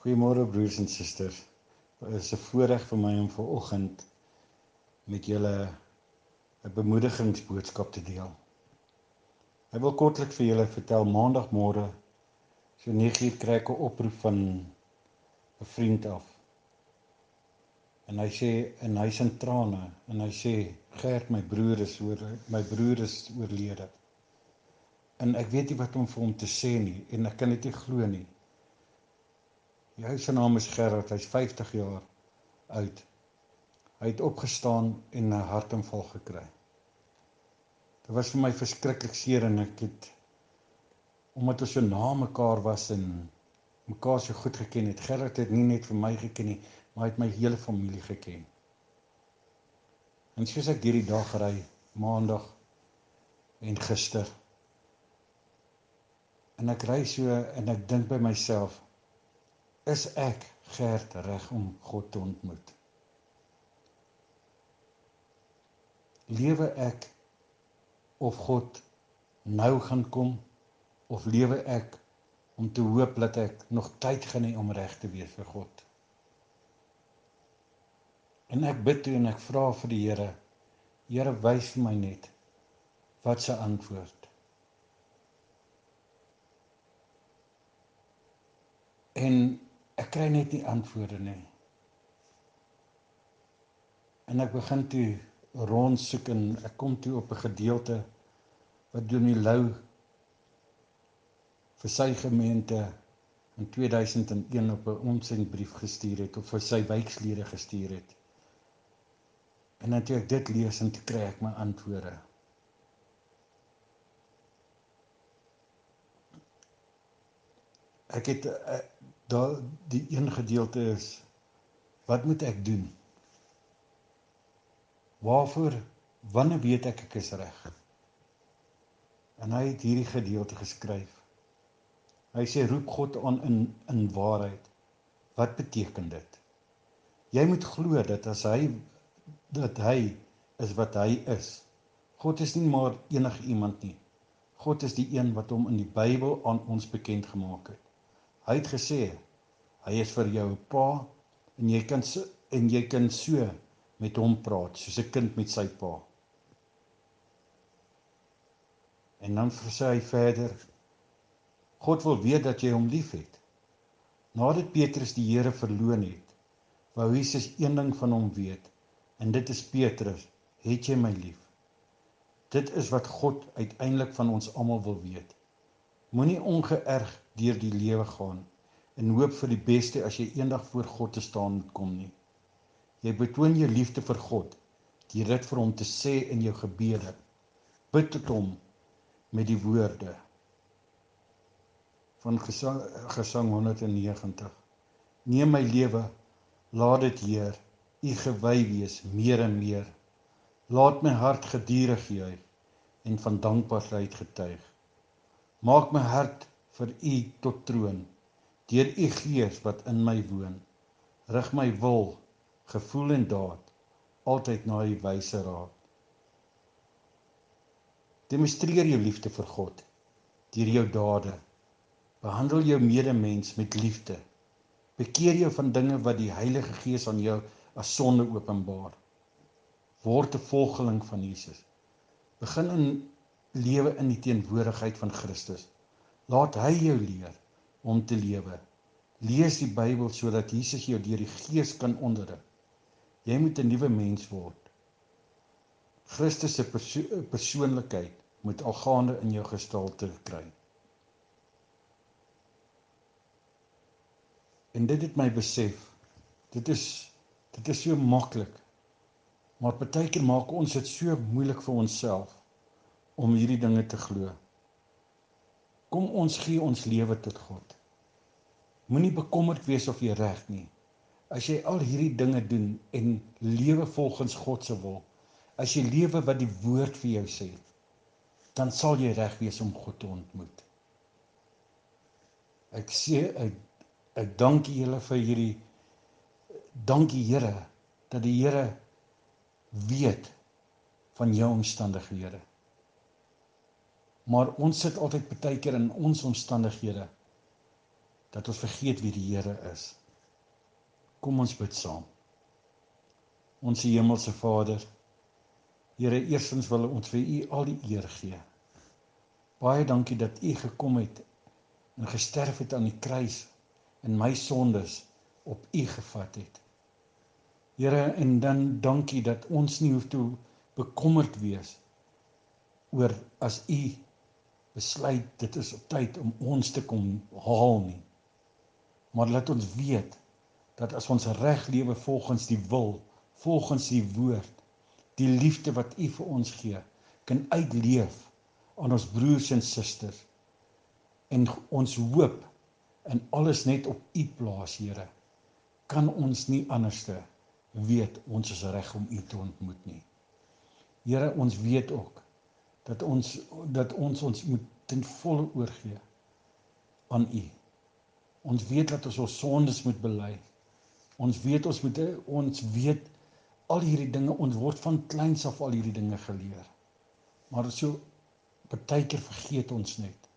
Goeiemôre broers en susters. Dit is 'n voorreg vir my om ver oggend met julle 'n bemoedigingsboodskap te deel. Ek wil kortliks vir julle vertel maandagmôre so 9uur kry ek 'n oproep van 'n vriend af. En hy sê en hy's in trane en hy sê Gert my broer is oor my broer is oorlede. En ek weet nie wat om vir hom te sê nie en ek kan dit nie glo nie. Hy se naam is Gerard, hy's 50 jaar oud. Hy het opgestaan en 'n hartaanval gekry. Dit was vir my verskriklik seer en ek het omdat ons so na mekaar was en mekaar so goed geken het. Gerard het nie net vir my geken nie, maar hy het my hele familie geken. En soos ek hierdie dag ry, maandag en gister en ek ry so en ek dink by myself is ek gerd reg om God te ontmoet? Lewe ek of God nou gaan kom of lewe ek om te hoop dat ek nog tyd gaan hê om reg te wees vir God? En ek bid toe en ek vra vir die Here, Here wys vir my net wat se antwoord. En kry net nie antwoorde nie. En ek begin toe rondsoek en ek kom toe op 'n gedeelte wat Dominee Lou vir sy gemeente in 2001 op 'n onsenbrief gestuur het of vir sy wijkslede gestuur het. En ek dit lees en toe kry ek my antwoorde. Ek het eh, daar die een gedeelte is wat moet ek doen? Waarvoor wanneer weet ek ek is reg? En hy het hierdie gedeelte geskryf. Hy sê roep God aan in in waarheid. Wat beteken dit? Jy moet glo dat as hy dat hy is wat hy is. God is nie maar enige iemand nie. God is die een wat hom in die Bybel aan ons bekend gemaak het. Hy het gesê hy is vir jou pa en jy kan so, en jy kan so met hom praat soos 'n kind met sy pa. En dan sê hy verder God wil weet dat jy hom liefhet. Nadat Petrus die Here verloon het, wou Jesus een ding van hom weet en dit is Petrus, het jy my lief? Dit is wat God uiteindelik van ons almal wil weet. Moenie ongeërg deur die lewe gaan en hoop vir die beste as jy eendag voor God te staan moet kom nie. Jy betoon jou liefde vir God deur dit vir hom te sê in jou gebede. Bid tot hom met die woorde van gesang, gesang 190. Neem my lewe, laat dit Heer, U gewy wees meer en meer. Laat my hart gedurig juig en van dankbaarheid getuig. Maak my hart vir u tot troon. Deur u gees wat in my woon rig my wil gevoel en daad altyd na u wyse raad. Demonstreer jou liefde vir God deur jou dade. Behandel jou medemens met liefde. Bekeer jou van dinge wat die Heilige Gees aan jou as sonde openbaar. Word 'n volgeling van Jesus. Begin in lewe in die teenwoordigheid van Christus Laat hy jou leer om te lewe. Lees die Bybel sodat Jesus jou deur die Gees kan onderrig. Jy moet 'n nuwe mens word. Christus se perso persoonlikheid moet algaande in jou gestalte kry. En dit het my besef. Dit is dit is so maklik. Maar partykeer maak ons dit so moeilik vir onsself om hierdie dinge te glo. Kom ons gee ons lewe tot God. Moenie bekommerd wees of jy reg nie. As jy al hierdie dinge doen en lewe volgens God se wil, as jy lewe wat die woord vir jou sê, dan sal jy reg wees om God te ontmoet. Ek sê ek ek dank julle vir hierdie dankie Here dat die Here weet van jou omstandighede. Maar ons sit altyd baie keer in ons omstandighede dat ons vergeet wie die Here is. Kom ons bid saam. Ons hemelse Vader, Here, eerstens wil ons vir U al die eer gee. Baie dankie dat U gekom het en gesterf het aan die kruis en my sondes op U gevat het. Here, en dan dankie dat ons nie hoef te bekommerd wees oor as U besluit dit is op tyd om ons te kom haal nie. Maar laat ons weet dat as ons reg lewe volgens die wil, volgens die woord, die liefde wat U vir ons gee, kan uitleef aan ons broers en susters en ons hoop in alles net op U plaas, Here, kan ons nie anderste weet ons is reg om U te ontmoet nie. Here, ons weet ook dat ons dat ons ons moet ten volle oorgee aan U. Ons weet dat ons ons sondes moet bely. Ons weet ons moet ons weet al hierdie dinge ons word van kleins af al hierdie dinge geleer. Maar so partykeer vergeet ons net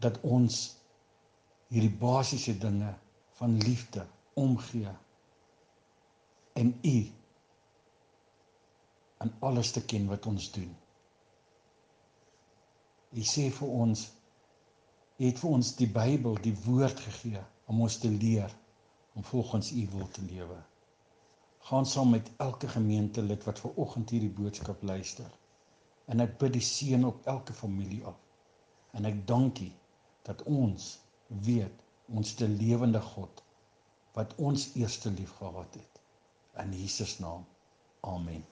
dat ons hierdie basiese dinge van liefde omgee en u in alles te ken wat ons doen. U sê vir ons u het vir ons die Bybel, die woord gegee om ons te leer om volgens u wil te lewe. Gaan saam met elke gemeentelid wat ver oggend hierdie boodskap luister. En ek bid die seën op elke familie af. En ek dankie dat ons weet ons te lewende God wat ons eerste lief gehad het. In Jesus naam. Amen.